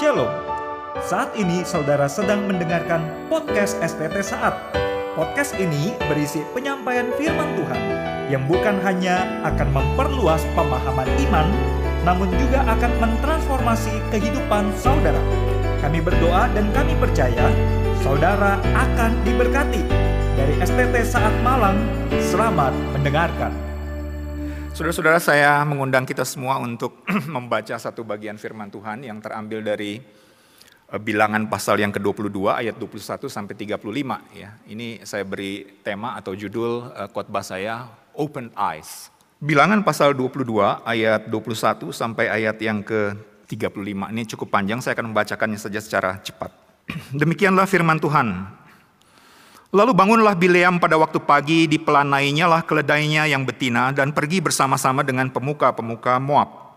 Shalom. Saat ini saudara sedang mendengarkan podcast STT Saat. Podcast ini berisi penyampaian firman Tuhan yang bukan hanya akan memperluas pemahaman iman, namun juga akan mentransformasi kehidupan saudara. Kami berdoa dan kami percaya saudara akan diberkati. Dari STT Saat Malang, selamat mendengarkan. Saudara-saudara saya mengundang kita semua untuk membaca satu bagian firman Tuhan yang terambil dari eh, bilangan pasal yang ke-22 ayat 21 sampai 35 ya. Ini saya beri tema atau judul eh, khotbah saya Open Eyes. Bilangan pasal 22 ayat 21 sampai ayat yang ke-35. Ini cukup panjang, saya akan membacakannya saja secara cepat. Demikianlah firman Tuhan. Lalu bangunlah Bileam pada waktu pagi, dipelanainya lah keledainya yang betina dan pergi bersama-sama dengan pemuka-pemuka Moab.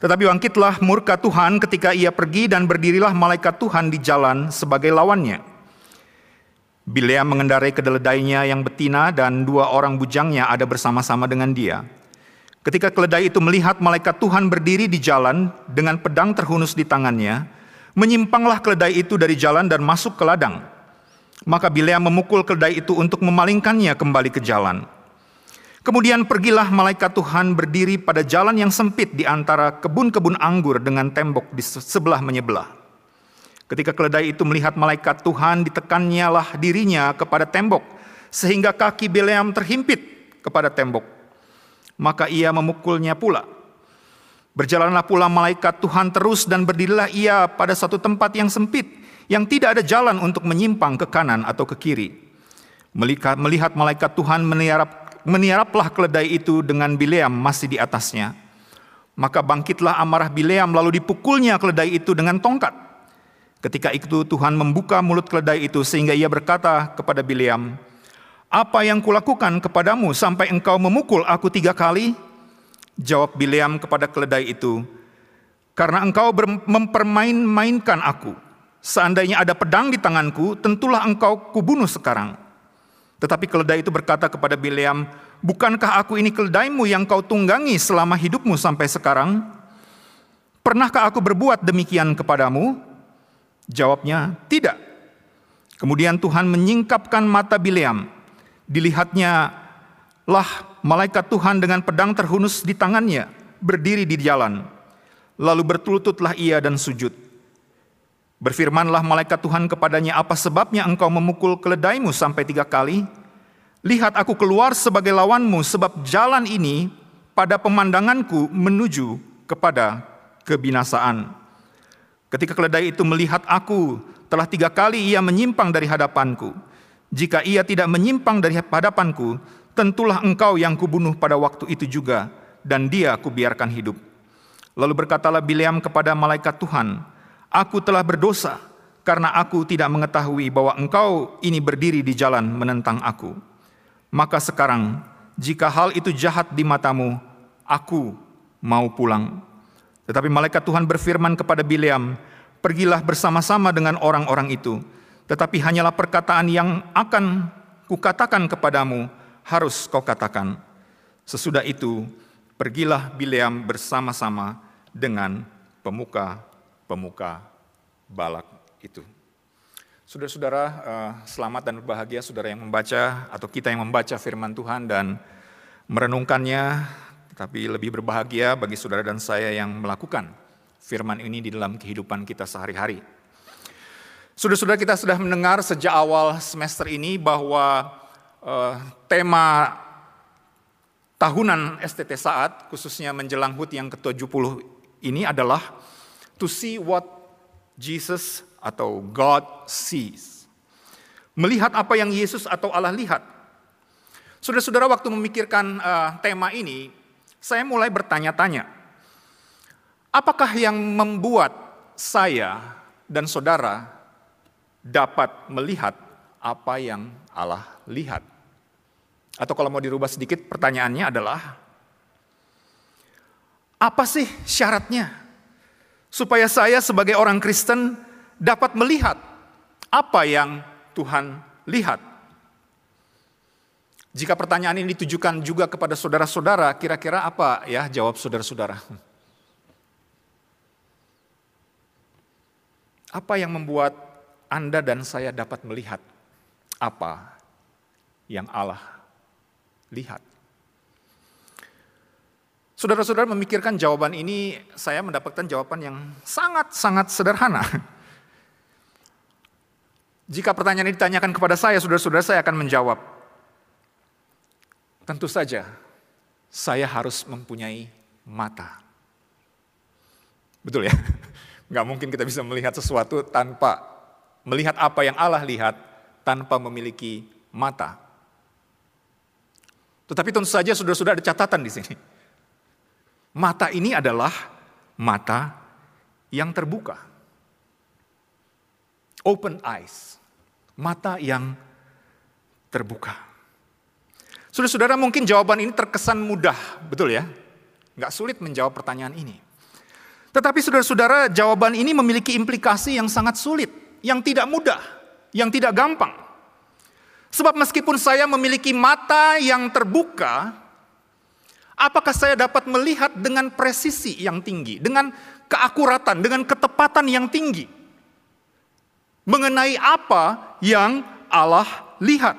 Tetapi bangkitlah murka Tuhan ketika ia pergi dan berdirilah malaikat Tuhan di jalan sebagai lawannya. Bileam mengendarai keledainya yang betina dan dua orang bujangnya ada bersama-sama dengan dia. Ketika keledai itu melihat malaikat Tuhan berdiri di jalan dengan pedang terhunus di tangannya, menyimpanglah keledai itu dari jalan dan masuk ke ladang. Maka Bileam memukul keledai itu untuk memalingkannya kembali ke jalan. Kemudian pergilah malaikat Tuhan berdiri pada jalan yang sempit di antara kebun-kebun anggur dengan tembok di sebelah menyebelah. Ketika keledai itu melihat malaikat Tuhan, ditekannya lah dirinya kepada tembok, sehingga kaki Bileam terhimpit kepada tembok. Maka ia memukulnya pula. Berjalanlah pula malaikat Tuhan terus dan berdirilah ia pada satu tempat yang sempit, yang tidak ada jalan untuk menyimpang ke kanan atau ke kiri. Melihat malaikat Tuhan meniarap meniaraplah keledai itu dengan Bileam masih di atasnya. Maka bangkitlah amarah Bileam lalu dipukulnya keledai itu dengan tongkat. Ketika itu Tuhan membuka mulut keledai itu sehingga ia berkata kepada Bileam, Apa yang kulakukan kepadamu sampai engkau memukul aku tiga kali? Jawab Bileam kepada keledai itu, Karena engkau mempermain-mainkan aku. Seandainya ada pedang di tanganku, tentulah engkau kubunuh sekarang. Tetapi keledai itu berkata kepada Bileam, Bukankah aku ini keledaimu yang kau tunggangi selama hidupmu sampai sekarang? Pernahkah aku berbuat demikian kepadamu? Jawabnya, tidak. Kemudian Tuhan menyingkapkan mata Bileam. Dilihatnya lah malaikat Tuhan dengan pedang terhunus di tangannya, berdiri di jalan. Lalu bertelututlah ia dan sujud. Berfirmanlah malaikat Tuhan kepadanya, apa sebabnya engkau memukul keledaimu sampai tiga kali? Lihat aku keluar sebagai lawanmu sebab jalan ini pada pemandanganku menuju kepada kebinasaan. Ketika keledai itu melihat aku, telah tiga kali ia menyimpang dari hadapanku. Jika ia tidak menyimpang dari hadapanku, tentulah engkau yang kubunuh pada waktu itu juga, dan dia kubiarkan hidup. Lalu berkatalah Bileam kepada malaikat Tuhan, Aku telah berdosa karena aku tidak mengetahui bahwa engkau ini berdiri di jalan menentang aku. Maka sekarang, jika hal itu jahat di matamu, aku mau pulang. Tetapi malaikat Tuhan berfirman kepada Bileam, Pergilah bersama-sama dengan orang-orang itu, tetapi hanyalah perkataan yang akan kukatakan kepadamu harus kau katakan. Sesudah itu, pergilah Bileam bersama-sama dengan pemuka-pemuka Balak itu. Saudara-saudara, eh, selamat dan berbahagia saudara yang membaca atau kita yang membaca firman Tuhan dan merenungkannya, tapi lebih berbahagia bagi saudara dan saya yang melakukan firman ini di dalam kehidupan kita sehari-hari. Saudara-saudara kita sudah mendengar sejak awal semester ini bahwa uh, tema tahunan STT Saat, khususnya menjelang HUT yang ke-70 ini adalah to see what Jesus atau God sees. Melihat apa yang Yesus atau Allah lihat. Saudara-saudara waktu memikirkan uh, tema ini, saya mulai bertanya-tanya. Apakah yang membuat saya dan saudara dapat melihat apa yang Allah lihat? Atau kalau mau dirubah sedikit pertanyaannya adalah, apa sih syaratnya supaya saya sebagai orang Kristen dapat melihat apa yang Tuhan lihat. Jika pertanyaan ini ditujukan juga kepada saudara-saudara, kira-kira apa ya jawab saudara-saudara? Apa yang membuat Anda dan saya dapat melihat apa yang Allah lihat? Saudara-saudara memikirkan jawaban ini, saya mendapatkan jawaban yang sangat-sangat sederhana. Jika pertanyaan ini ditanyakan kepada saya, saudara-saudara saya akan menjawab. Tentu saja, saya harus mempunyai mata. Betul ya? Nggak mungkin kita bisa melihat sesuatu tanpa melihat apa yang Allah lihat, tanpa memiliki mata. Tetapi tentu saja saudara-saudara ada catatan di sini. Mata ini adalah mata yang terbuka. Open eyes. Mata yang terbuka. Saudara-saudara mungkin jawaban ini terkesan mudah, betul ya? Nggak sulit menjawab pertanyaan ini. Tetapi saudara-saudara jawaban ini memiliki implikasi yang sangat sulit, yang tidak mudah, yang tidak gampang. Sebab meskipun saya memiliki mata yang terbuka, Apakah saya dapat melihat dengan presisi yang tinggi, dengan keakuratan, dengan ketepatan yang tinggi mengenai apa yang Allah lihat?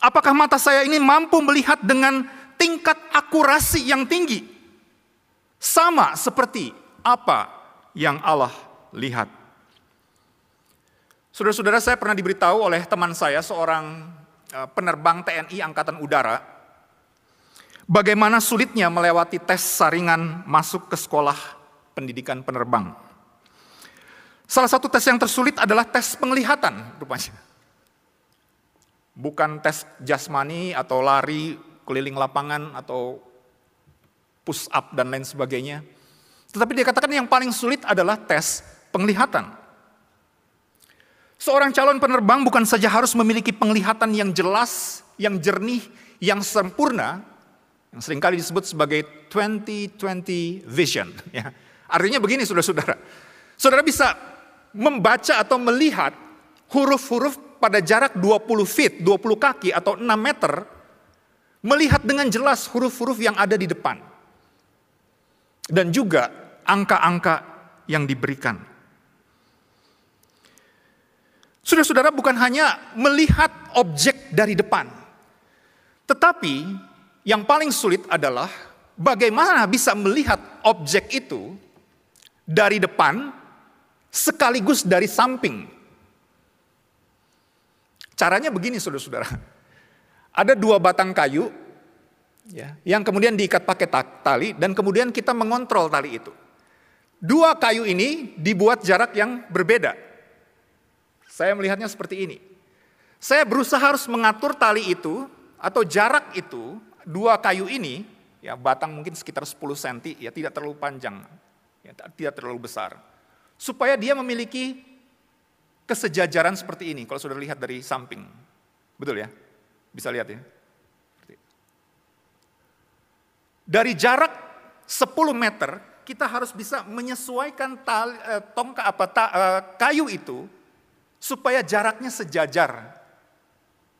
Apakah mata saya ini mampu melihat dengan tingkat akurasi yang tinggi, sama seperti apa yang Allah lihat? Saudara-saudara, saya pernah diberitahu oleh teman saya, seorang eh, penerbang TNI Angkatan Udara, bagaimana sulitnya melewati tes saringan masuk ke sekolah pendidikan penerbang. Salah satu tes yang tersulit adalah tes penglihatan rupanya. Bukan tes jasmani atau lari keliling lapangan atau push up dan lain sebagainya. Tetapi dia katakan yang paling sulit adalah tes penglihatan. Seorang calon penerbang bukan saja harus memiliki penglihatan yang jelas, yang jernih, yang sempurna, yang sering kali disebut sebagai 2020 vision. Ya. Artinya begini saudara-saudara, saudara bisa membaca atau melihat huruf-huruf pada jarak 20 feet, 20 kaki atau 6 meter, melihat dengan jelas huruf-huruf yang ada di depan. Dan juga angka-angka yang diberikan. Saudara-saudara bukan hanya melihat objek dari depan, tetapi yang paling sulit adalah bagaimana bisa melihat objek itu dari depan sekaligus dari samping. Caranya begini saudara-saudara. Ada dua batang kayu ya, yang kemudian diikat pakai tali dan kemudian kita mengontrol tali itu. Dua kayu ini dibuat jarak yang berbeda. Saya melihatnya seperti ini. Saya berusaha harus mengatur tali itu atau jarak itu dua kayu ini, ya batang mungkin sekitar 10 cm, ya tidak terlalu panjang, ya, tidak terlalu besar. Supaya dia memiliki kesejajaran seperti ini, kalau sudah lihat dari samping. Betul ya? Bisa lihat ya? Dari jarak 10 meter, kita harus bisa menyesuaikan tali, eh, tongkat apa ta, eh, kayu itu supaya jaraknya sejajar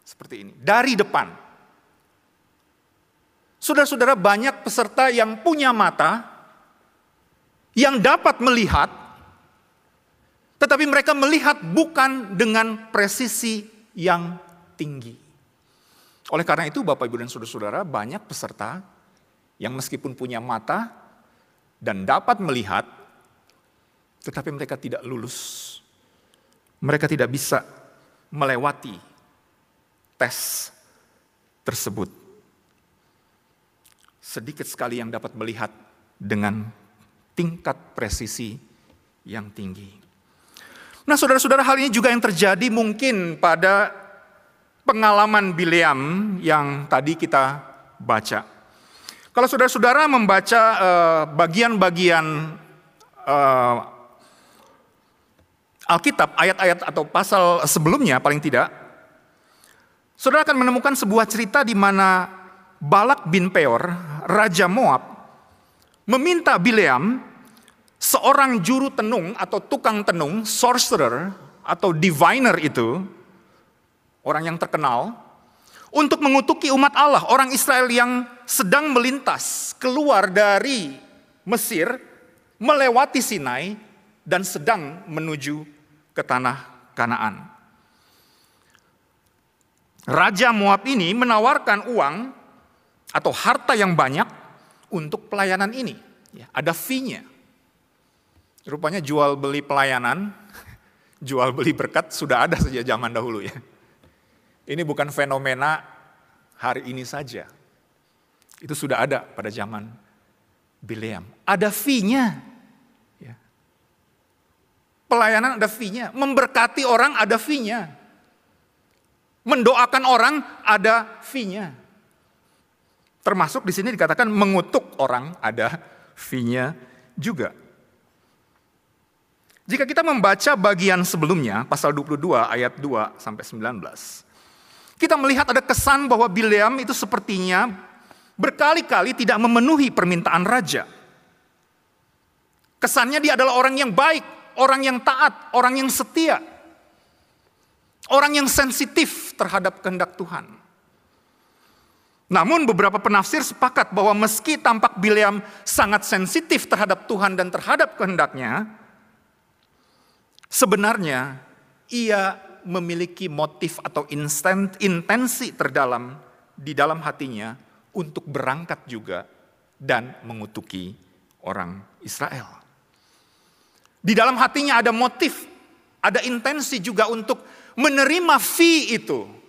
seperti ini dari depan. Saudara-saudara banyak peserta yang punya mata, yang dapat melihat, tetapi mereka melihat bukan dengan presisi yang tinggi. Oleh karena itu Bapak Ibu dan Saudara-saudara banyak peserta yang meskipun punya mata dan dapat melihat, tetapi mereka tidak lulus. Mereka tidak bisa melewati tes tersebut sedikit sekali yang dapat melihat dengan tingkat presisi yang tinggi. Nah, saudara-saudara, hal ini juga yang terjadi mungkin pada pengalaman Bileam yang tadi kita baca. Kalau saudara-saudara membaca uh, bagian-bagian uh, Alkitab, ayat-ayat atau pasal sebelumnya paling tidak, saudara akan menemukan sebuah cerita di mana Balak bin Peor, Raja Moab, meminta Bileam, seorang juru tenung atau tukang tenung, sorcerer atau diviner itu, orang yang terkenal, untuk mengutuki umat Allah, orang Israel yang sedang melintas keluar dari Mesir, melewati Sinai, dan sedang menuju ke tanah Kanaan. Raja Moab ini menawarkan uang atau harta yang banyak untuk pelayanan ini. Ya, ada fee-nya. Rupanya jual beli pelayanan, jual beli berkat sudah ada sejak zaman dahulu ya. Ini bukan fenomena hari ini saja. Itu sudah ada pada zaman Bileam. Ada fee-nya. Ya. Pelayanan ada fee-nya. Memberkati orang ada fee-nya. Mendoakan orang ada fee-nya. Termasuk di sini dikatakan mengutuk orang ada fee-nya juga. Jika kita membaca bagian sebelumnya, pasal 22 ayat 2 sampai 19. Kita melihat ada kesan bahwa Bileam itu sepertinya berkali-kali tidak memenuhi permintaan raja. Kesannya dia adalah orang yang baik, orang yang taat, orang yang setia. Orang yang sensitif terhadap kehendak Tuhan. Namun beberapa penafsir sepakat bahwa meski tampak Bileam sangat sensitif terhadap Tuhan dan terhadap kehendaknya, sebenarnya ia memiliki motif atau instant, intensi terdalam di dalam hatinya untuk berangkat juga dan mengutuki orang Israel. Di dalam hatinya ada motif, ada intensi juga untuk menerima fee itu.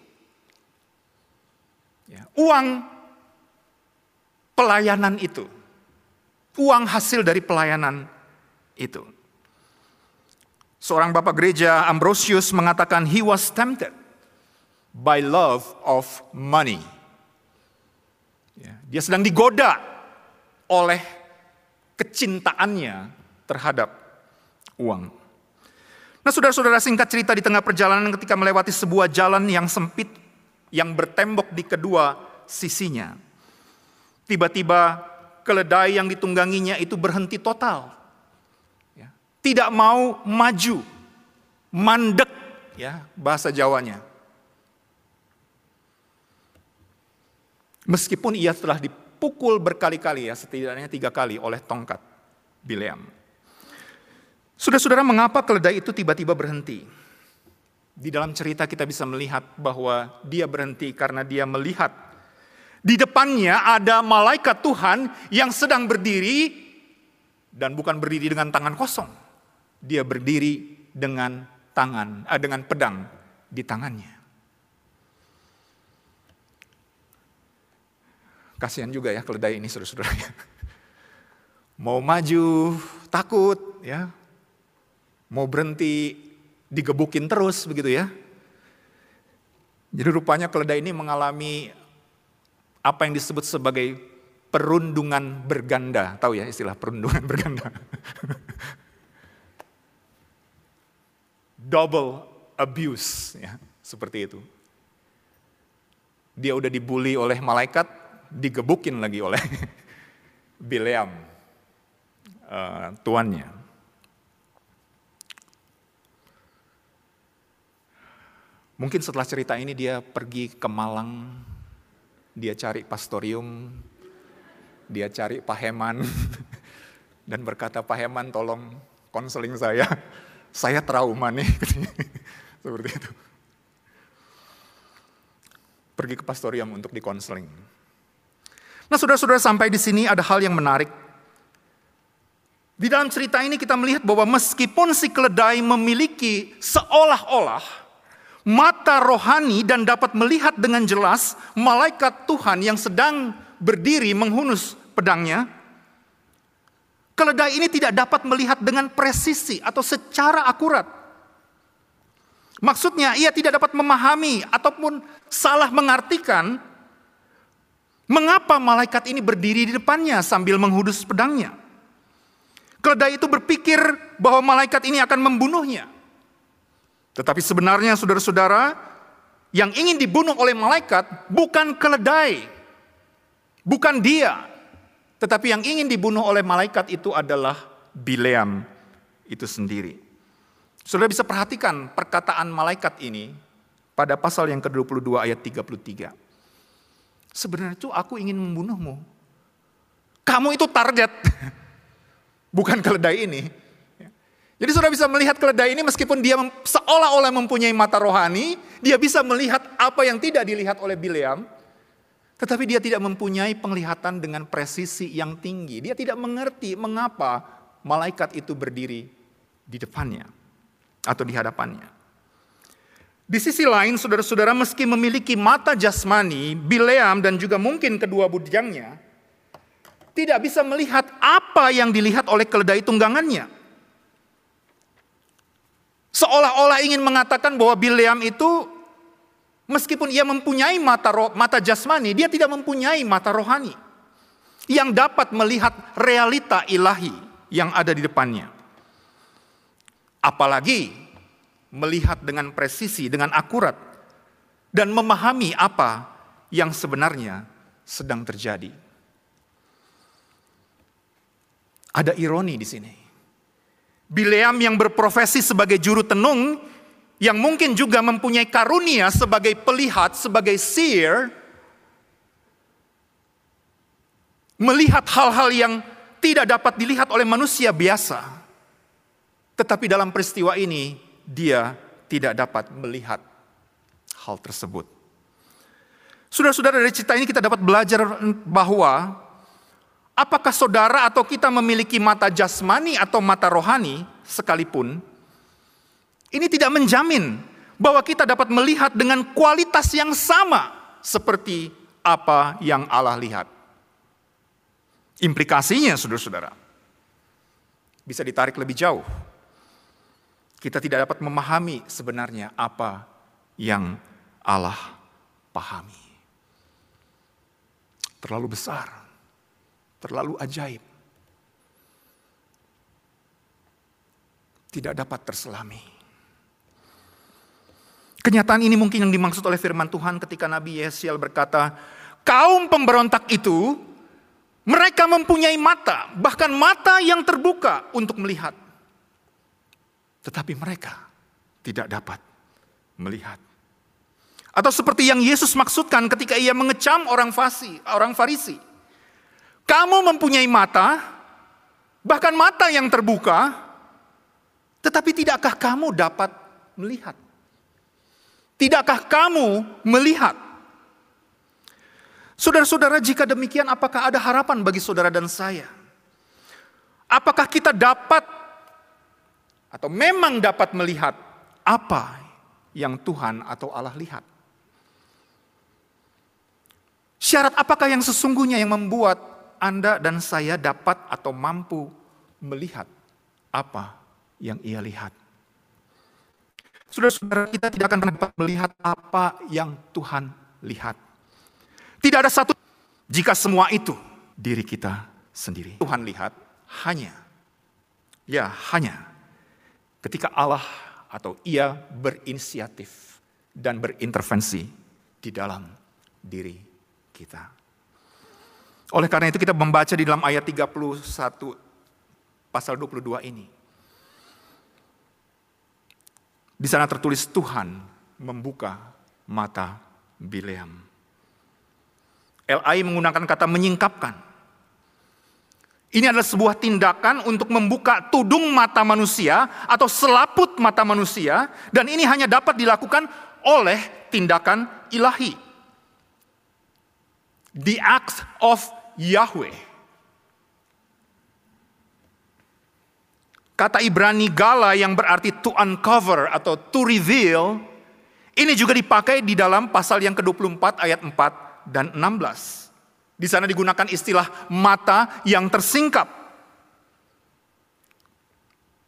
Ya, uang pelayanan itu. Uang hasil dari pelayanan itu. Seorang bapak gereja Ambrosius mengatakan he was tempted by love of money. Ya, dia sedang digoda oleh kecintaannya terhadap uang. Nah saudara-saudara singkat cerita di tengah perjalanan ketika melewati sebuah jalan yang sempit yang bertembok di kedua sisinya. Tiba-tiba keledai yang ditungganginya itu berhenti total. Ya. Tidak mau maju, mandek ya bahasa Jawanya. Meskipun ia telah dipukul berkali-kali ya setidaknya tiga kali oleh tongkat Bileam. Saudara-saudara, mengapa keledai itu tiba-tiba berhenti? Di dalam cerita kita bisa melihat bahwa dia berhenti karena dia melihat di depannya ada malaikat Tuhan yang sedang berdiri dan bukan berdiri dengan tangan kosong. Dia berdiri dengan tangan, eh, dengan pedang di tangannya. Kasihan juga ya keledai ini saudara-saudara. Mau maju takut ya, mau berhenti digebukin terus begitu ya. Jadi rupanya keledai ini mengalami apa yang disebut sebagai perundungan berganda. Tahu ya istilah perundungan berganda? Double abuse ya, seperti itu. Dia udah dibully oleh malaikat, digebukin lagi oleh Bileam, uh, tuannya. Mungkin setelah cerita ini dia pergi ke Malang, dia cari pastorium, dia cari Pak Heman, dan berkata, Pak Heman tolong konseling saya, saya trauma nih, seperti itu. Pergi ke pastorium untuk dikonseling. Nah saudara-saudara sampai di sini ada hal yang menarik. Di dalam cerita ini kita melihat bahwa meskipun si keledai memiliki seolah-olah mata rohani dan dapat melihat dengan jelas malaikat Tuhan yang sedang berdiri menghunus pedangnya. Keledai ini tidak dapat melihat dengan presisi atau secara akurat. Maksudnya ia tidak dapat memahami ataupun salah mengartikan mengapa malaikat ini berdiri di depannya sambil menghunus pedangnya. Keledai itu berpikir bahwa malaikat ini akan membunuhnya. Tetapi sebenarnya saudara-saudara, yang ingin dibunuh oleh malaikat bukan keledai, bukan dia, tetapi yang ingin dibunuh oleh malaikat itu adalah Bileam itu sendiri. Saudara bisa perhatikan perkataan malaikat ini pada pasal yang ke-22 ayat 33. Sebenarnya itu aku ingin membunuhmu. Kamu itu target, bukan keledai ini. Jadi saudara bisa melihat keledai ini meskipun dia seolah-olah mempunyai mata rohani, dia bisa melihat apa yang tidak dilihat oleh Bileam, tetapi dia tidak mempunyai penglihatan dengan presisi yang tinggi. Dia tidak mengerti mengapa malaikat itu berdiri di depannya atau di hadapannya. Di sisi lain, saudara-saudara, meski memiliki mata jasmani, Bileam dan juga mungkin kedua bujangnya, tidak bisa melihat apa yang dilihat oleh keledai tunggangannya. Seolah-olah ingin mengatakan bahwa Bileam itu meskipun ia mempunyai mata roh, mata jasmani, dia tidak mempunyai mata rohani yang dapat melihat realita ilahi yang ada di depannya. Apalagi melihat dengan presisi, dengan akurat dan memahami apa yang sebenarnya sedang terjadi. Ada ironi di sini. Bileam yang berprofesi sebagai juru tenung, yang mungkin juga mempunyai karunia sebagai pelihat, sebagai seer, melihat hal-hal yang tidak dapat dilihat oleh manusia biasa. Tetapi dalam peristiwa ini, dia tidak dapat melihat hal tersebut. Saudara-saudara dari cerita ini kita dapat belajar bahwa Apakah saudara atau kita memiliki mata jasmani atau mata rohani sekalipun, ini tidak menjamin bahwa kita dapat melihat dengan kualitas yang sama seperti apa yang Allah lihat. Implikasinya, saudara-saudara, bisa ditarik lebih jauh. Kita tidak dapat memahami sebenarnya apa yang Allah pahami. Terlalu besar terlalu ajaib. Tidak dapat terselami. Kenyataan ini mungkin yang dimaksud oleh firman Tuhan ketika Nabi Yesiel berkata, kaum pemberontak itu mereka mempunyai mata, bahkan mata yang terbuka untuk melihat. Tetapi mereka tidak dapat melihat. Atau seperti yang Yesus maksudkan ketika ia mengecam orang fasi, orang Farisi. Kamu mempunyai mata, bahkan mata yang terbuka, tetapi tidakkah kamu dapat melihat? Tidakkah kamu melihat? Saudara-saudara, jika demikian, apakah ada harapan bagi saudara dan saya? Apakah kita dapat atau memang dapat melihat apa yang Tuhan atau Allah lihat? Syarat apakah yang sesungguhnya yang membuat anda dan saya dapat atau mampu melihat apa yang ia lihat. Saudara-saudara kita tidak akan dapat melihat apa yang Tuhan lihat. Tidak ada satu jika semua itu diri kita sendiri. Tuhan lihat hanya, ya hanya ketika Allah atau ia berinisiatif dan berintervensi di dalam diri kita. Oleh karena itu kita membaca di dalam ayat 31 pasal 22 ini. Di sana tertulis Tuhan membuka mata Bileam. LI menggunakan kata menyingkapkan. Ini adalah sebuah tindakan untuk membuka tudung mata manusia atau selaput mata manusia dan ini hanya dapat dilakukan oleh tindakan ilahi. The act of Yahweh. Kata Ibrani gala yang berarti to uncover atau to reveal, ini juga dipakai di dalam pasal yang ke-24 ayat 4 dan 16. Di sana digunakan istilah mata yang tersingkap.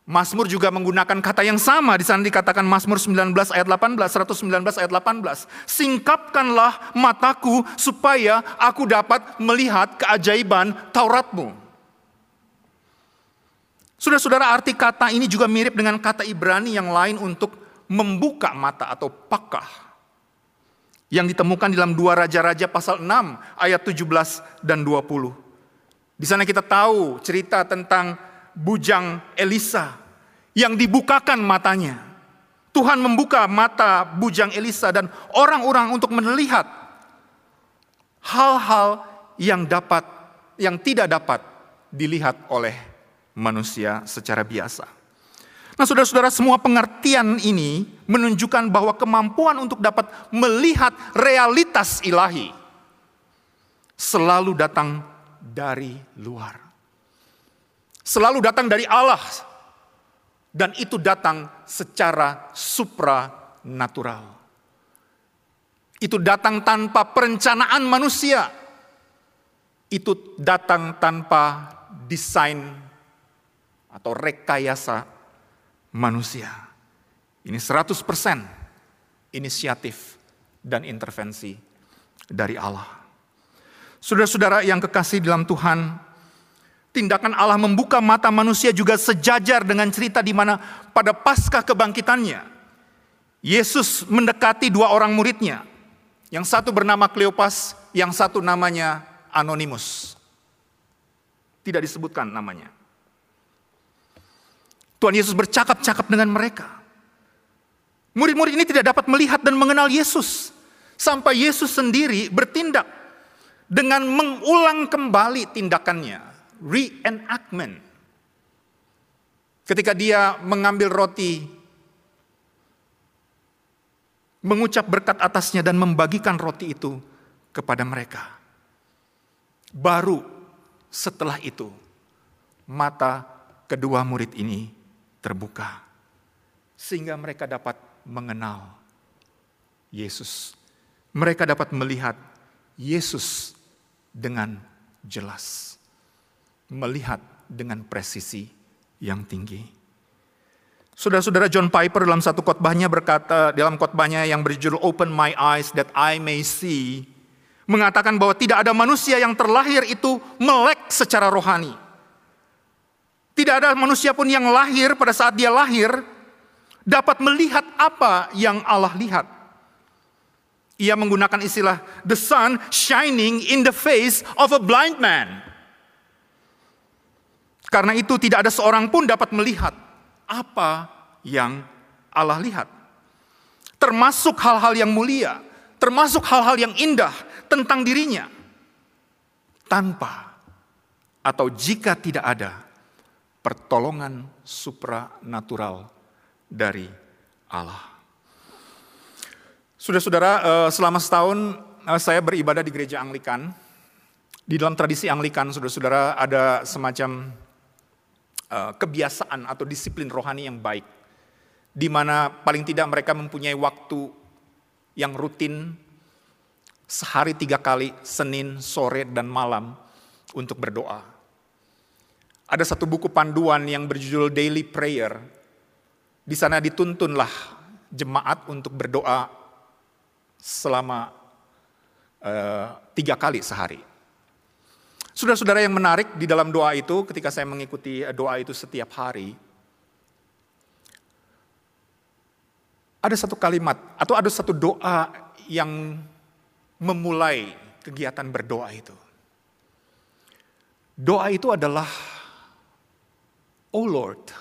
Mazmur juga menggunakan kata yang sama. Di sana dikatakan Mazmur 19 ayat 18, 119 ayat 18. Singkapkanlah mataku supaya aku dapat melihat keajaiban Tauratmu. Saudara-saudara arti kata ini juga mirip dengan kata Ibrani yang lain untuk membuka mata atau pakah. Yang ditemukan dalam dua Raja-Raja pasal 6 ayat 17 dan 20. Di sana kita tahu cerita tentang bujang Elisa yang dibukakan matanya. Tuhan membuka mata bujang Elisa dan orang-orang untuk melihat hal-hal yang dapat yang tidak dapat dilihat oleh manusia secara biasa. Nah, saudara-saudara, semua pengertian ini menunjukkan bahwa kemampuan untuk dapat melihat realitas ilahi selalu datang dari luar, selalu datang dari Allah, dan itu datang secara supranatural. Itu datang tanpa perencanaan manusia, itu datang tanpa desain atau rekayasa manusia. Ini 100% inisiatif dan intervensi dari Allah. Saudara-saudara yang kekasih dalam Tuhan, tindakan Allah membuka mata manusia juga sejajar dengan cerita di mana pada pasca kebangkitannya, Yesus mendekati dua orang muridnya. Yang satu bernama Kleopas, yang satu namanya Anonimus. Tidak disebutkan namanya. Tuhan Yesus bercakap-cakap dengan mereka. Murid-murid ini tidak dapat melihat dan mengenal Yesus. Sampai Yesus sendiri bertindak dengan mengulang kembali tindakannya. Reenactment. Ketika dia mengambil roti, mengucap berkat atasnya dan membagikan roti itu kepada mereka. Baru setelah itu, mata kedua murid ini terbuka, sehingga mereka dapat mengenal Yesus. Mereka dapat melihat Yesus dengan jelas, melihat dengan presisi yang tinggi. Saudara-saudara John Piper dalam satu khotbahnya berkata dalam khotbahnya yang berjudul Open My Eyes That I May See mengatakan bahwa tidak ada manusia yang terlahir itu melek secara rohani. Tidak ada manusia pun yang lahir pada saat dia lahir dapat melihat apa yang Allah lihat. Ia menggunakan istilah the sun shining in the face of a blind man. Karena itu tidak ada seorang pun dapat melihat apa yang Allah lihat. Termasuk hal-hal yang mulia, termasuk hal-hal yang indah, tentang dirinya tanpa atau jika tidak ada pertolongan supranatural dari Allah. Saudara-saudara, eh, selama setahun eh, saya beribadah di gereja Anglikan. Di dalam tradisi Anglikan, saudara-saudara, ada semacam kebiasaan atau disiplin rohani yang baik, di mana paling tidak mereka mempunyai waktu yang rutin sehari tiga kali, Senin, sore, dan malam untuk berdoa. Ada satu buku panduan yang berjudul Daily Prayer. Di sana dituntunlah jemaat untuk berdoa selama uh, tiga kali sehari. Saudara-saudara yang menarik di dalam doa itu, ketika saya mengikuti doa itu setiap hari, ada satu kalimat atau ada satu doa yang memulai kegiatan berdoa itu. Doa itu adalah, Oh Lord,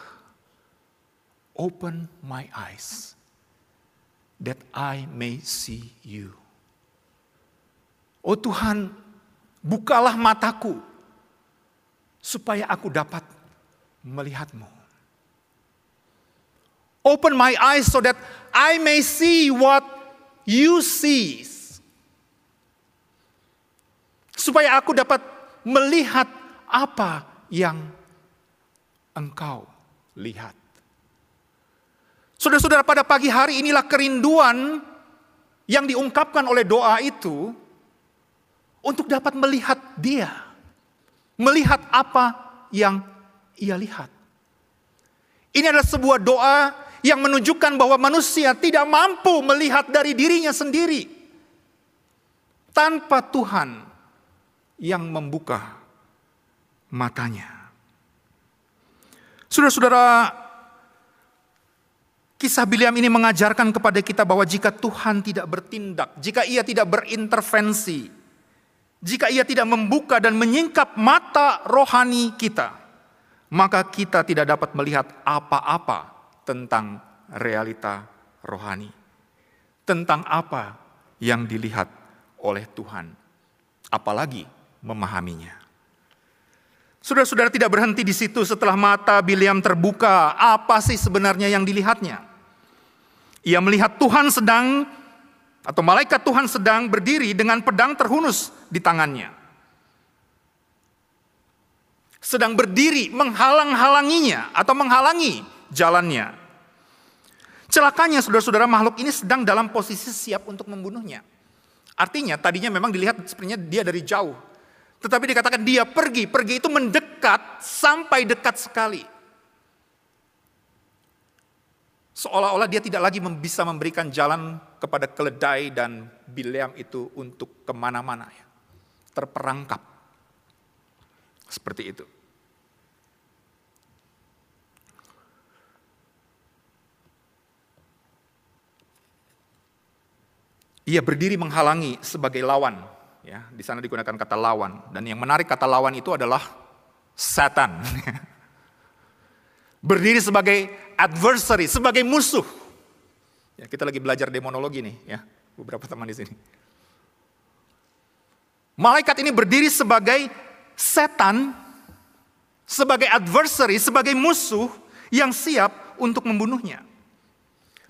open my eyes that I may see you. Oh Tuhan, bukalah mataku supaya aku dapat melihatmu. Open my eyes so that I may see what you see supaya aku dapat melihat apa yang engkau lihat. Saudara-saudara, pada pagi hari inilah kerinduan yang diungkapkan oleh doa itu untuk dapat melihat Dia, melihat apa yang ia lihat. Ini adalah sebuah doa yang menunjukkan bahwa manusia tidak mampu melihat dari dirinya sendiri tanpa Tuhan yang membuka matanya. Saudara-saudara, kisah Biliam ini mengajarkan kepada kita bahwa jika Tuhan tidak bertindak, jika ia tidak berintervensi, jika ia tidak membuka dan menyingkap mata rohani kita, maka kita tidak dapat melihat apa-apa tentang realita rohani. Tentang apa yang dilihat oleh Tuhan. Apalagi memahaminya. Saudara-saudara tidak berhenti di situ setelah mata Biliam terbuka. Apa sih sebenarnya yang dilihatnya? Ia melihat Tuhan sedang atau malaikat Tuhan sedang berdiri dengan pedang terhunus di tangannya. Sedang berdiri menghalang-halanginya atau menghalangi jalannya. Celakanya saudara-saudara makhluk ini sedang dalam posisi siap untuk membunuhnya. Artinya tadinya memang dilihat sepertinya dia dari jauh. Tetapi dikatakan dia pergi, pergi itu mendekat sampai dekat sekali. Seolah-olah dia tidak lagi bisa memberikan jalan kepada keledai dan Bileam itu untuk ke mana-mana. Ya. Terperangkap. Seperti itu. Ia berdiri menghalangi sebagai lawan Ya, di sana digunakan kata lawan dan yang menarik kata lawan itu adalah setan. Berdiri sebagai adversary, sebagai musuh. Ya, kita lagi belajar demonologi nih, ya, beberapa teman di sini. Malaikat ini berdiri sebagai setan, sebagai adversary, sebagai musuh yang siap untuk membunuhnya.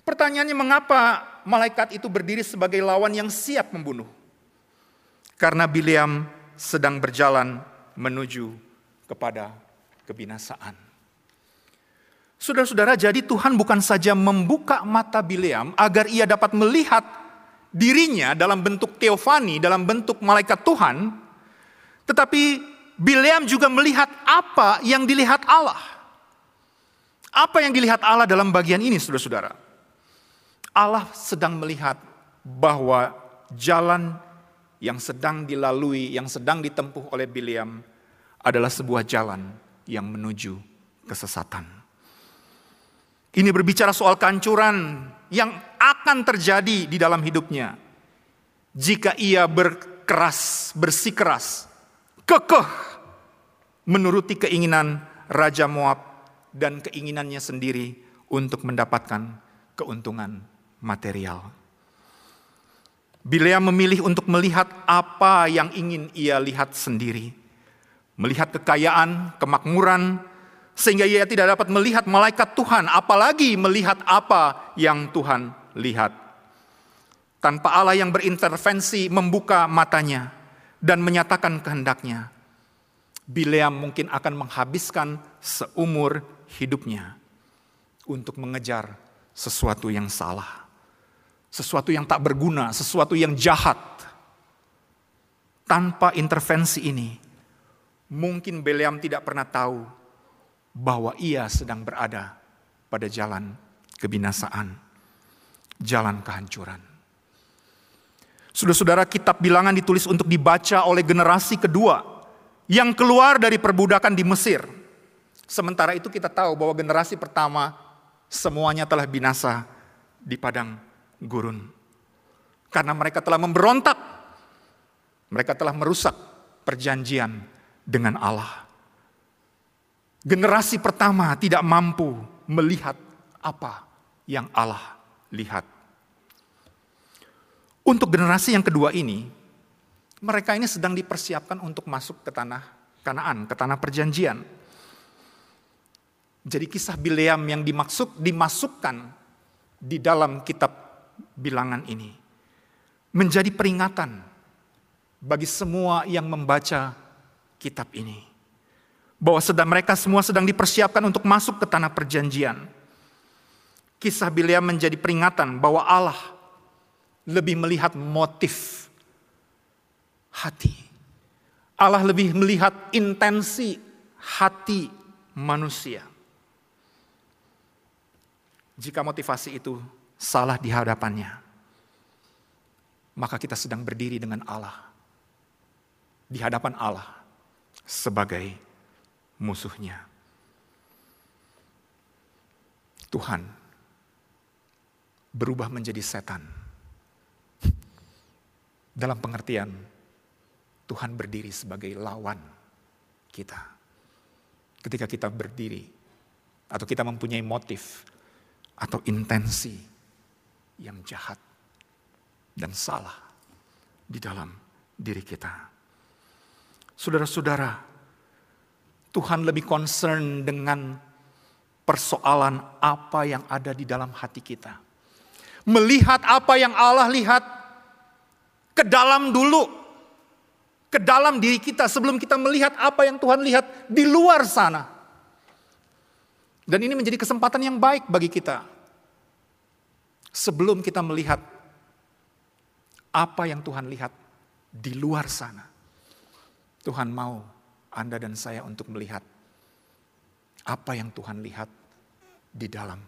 Pertanyaannya mengapa malaikat itu berdiri sebagai lawan yang siap membunuh? Karena Bileam sedang berjalan menuju kepada kebinasaan. Saudara-saudara, jadi Tuhan bukan saja membuka mata Bileam agar ia dapat melihat dirinya dalam bentuk teofani, dalam bentuk malaikat Tuhan, tetapi Bileam juga melihat apa yang dilihat Allah. Apa yang dilihat Allah dalam bagian ini, saudara-saudara? Allah sedang melihat bahwa jalan yang sedang dilalui, yang sedang ditempuh oleh Biliam adalah sebuah jalan yang menuju kesesatan. Ini berbicara soal kancuran yang akan terjadi di dalam hidupnya jika ia berkeras, bersikeras, kekeh menuruti keinginan Raja Moab dan keinginannya sendiri untuk mendapatkan keuntungan material. Bileam memilih untuk melihat apa yang ingin ia lihat sendiri. Melihat kekayaan, kemakmuran, sehingga ia tidak dapat melihat malaikat Tuhan, apalagi melihat apa yang Tuhan lihat. Tanpa Allah yang berintervensi membuka matanya dan menyatakan kehendaknya, Bileam mungkin akan menghabiskan seumur hidupnya untuk mengejar sesuatu yang salah sesuatu yang tak berguna, sesuatu yang jahat. Tanpa intervensi ini, mungkin Beleam tidak pernah tahu bahwa ia sedang berada pada jalan kebinasaan, jalan kehancuran. Saudara-saudara, kitab bilangan ditulis untuk dibaca oleh generasi kedua yang keluar dari perbudakan di Mesir. Sementara itu kita tahu bahwa generasi pertama semuanya telah binasa di padang gurun. Karena mereka telah memberontak. Mereka telah merusak perjanjian dengan Allah. Generasi pertama tidak mampu melihat apa yang Allah lihat. Untuk generasi yang kedua ini, mereka ini sedang dipersiapkan untuk masuk ke tanah Kanaan, ke tanah perjanjian. Jadi kisah Bileam yang dimaksud dimasukkan di dalam kitab bilangan ini menjadi peringatan bagi semua yang membaca kitab ini. Bahwa sedang mereka semua sedang dipersiapkan untuk masuk ke tanah perjanjian. Kisah Bileam menjadi peringatan bahwa Allah lebih melihat motif hati. Allah lebih melihat intensi hati manusia. Jika motivasi itu salah di hadapannya, maka kita sedang berdiri dengan Allah. Di hadapan Allah sebagai musuhnya. Tuhan berubah menjadi setan. Dalam pengertian Tuhan berdiri sebagai lawan kita. Ketika kita berdiri atau kita mempunyai motif atau intensi yang jahat dan salah di dalam diri kita. Saudara-saudara, Tuhan lebih concern dengan persoalan apa yang ada di dalam hati kita. Melihat apa yang Allah lihat ke dalam dulu, ke dalam diri kita sebelum kita melihat apa yang Tuhan lihat di luar sana. Dan ini menjadi kesempatan yang baik bagi kita. Sebelum kita melihat apa yang Tuhan lihat di luar sana. Tuhan mau Anda dan saya untuk melihat apa yang Tuhan lihat di dalam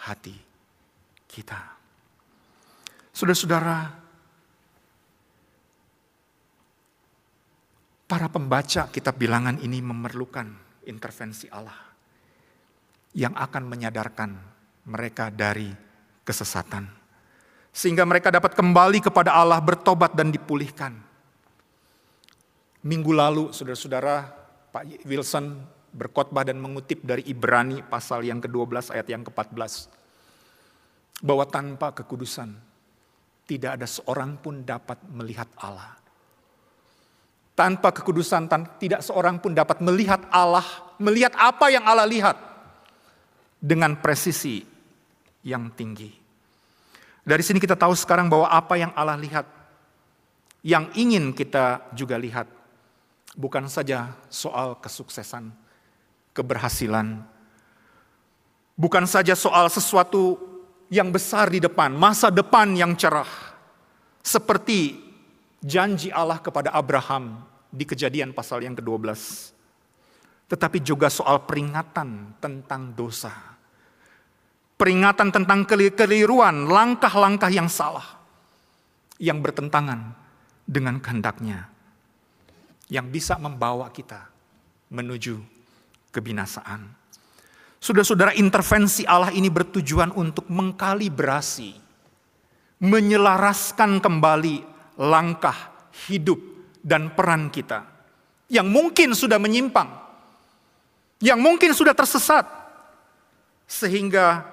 hati kita. Saudara-saudara, para pembaca kitab bilangan ini memerlukan intervensi Allah yang akan menyadarkan mereka dari kesesatan. Sehingga mereka dapat kembali kepada Allah, bertobat dan dipulihkan. Minggu lalu, saudara-saudara, Pak Wilson berkhotbah dan mengutip dari Ibrani pasal yang ke-12 ayat yang ke-14. Bahwa tanpa kekudusan, tidak ada seorang pun dapat melihat Allah. Tanpa kekudusan, tidak seorang pun dapat melihat Allah, melihat apa yang Allah lihat dengan presisi yang tinggi. Dari sini kita tahu sekarang bahwa apa yang Allah lihat, yang ingin kita juga lihat, bukan saja soal kesuksesan, keberhasilan, bukan saja soal sesuatu yang besar di depan, masa depan yang cerah, seperti janji Allah kepada Abraham di kejadian pasal yang ke-12, tetapi juga soal peringatan tentang dosa Peringatan tentang keliruan, langkah-langkah yang salah. Yang bertentangan dengan kehendaknya. Yang bisa membawa kita menuju kebinasaan. Saudara-saudara intervensi Allah ini bertujuan untuk mengkalibrasi. Menyelaraskan kembali langkah hidup dan peran kita. Yang mungkin sudah menyimpang. Yang mungkin sudah tersesat. Sehingga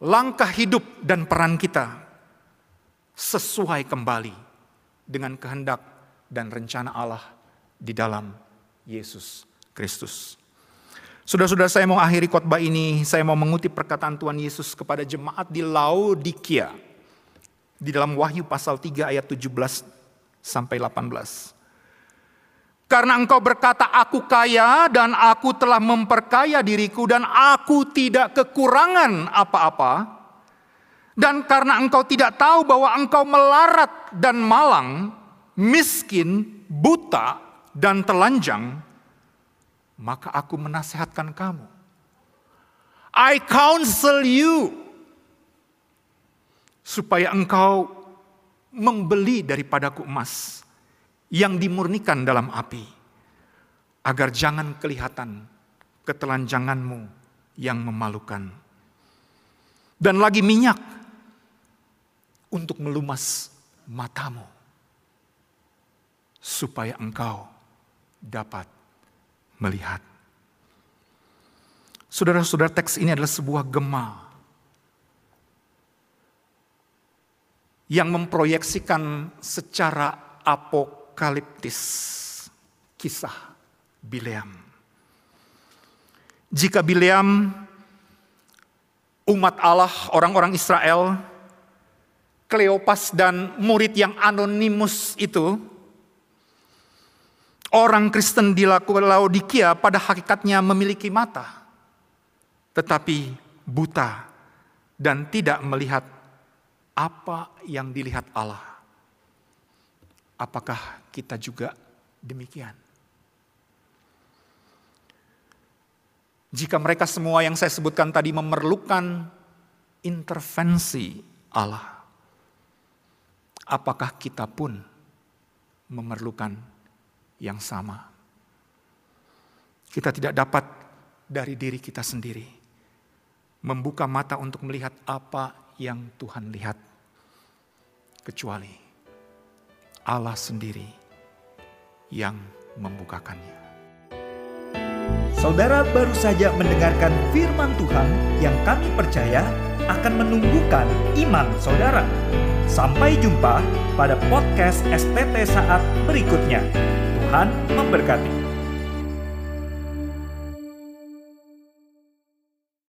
langkah hidup dan peran kita sesuai kembali dengan kehendak dan rencana Allah di dalam Yesus Kristus. Sudah-sudah saya mau akhiri khotbah ini, saya mau mengutip perkataan Tuhan Yesus kepada jemaat di Laodikia. Di dalam Wahyu pasal 3 ayat 17 sampai 18. Karena engkau berkata, "Aku kaya dan aku telah memperkaya diriku, dan aku tidak kekurangan apa-apa." Dan karena engkau tidak tahu bahwa engkau melarat dan malang, miskin, buta, dan telanjang, maka aku menasehatkan kamu. I counsel you supaya engkau membeli daripadaku emas yang dimurnikan dalam api, agar jangan kelihatan ketelanjanganmu yang memalukan. Dan lagi minyak untuk melumas matamu, supaya engkau dapat melihat. Saudara-saudara, teks ini adalah sebuah gema yang memproyeksikan secara apok apokaliptis kisah Bileam. Jika Bileam umat Allah, orang-orang Israel, Kleopas dan murid yang anonimus itu, orang Kristen di Laodikia pada hakikatnya memiliki mata, tetapi buta dan tidak melihat apa yang dilihat Allah. Apakah kita juga demikian? Jika mereka semua yang saya sebutkan tadi memerlukan intervensi Allah, apakah kita pun memerlukan yang sama? Kita tidak dapat dari diri kita sendiri membuka mata untuk melihat apa yang Tuhan lihat, kecuali Allah sendiri yang membukakannya. Saudara baru saja mendengarkan firman Tuhan yang kami percaya akan menumbuhkan iman saudara. Sampai jumpa pada podcast STT saat berikutnya. Tuhan memberkati.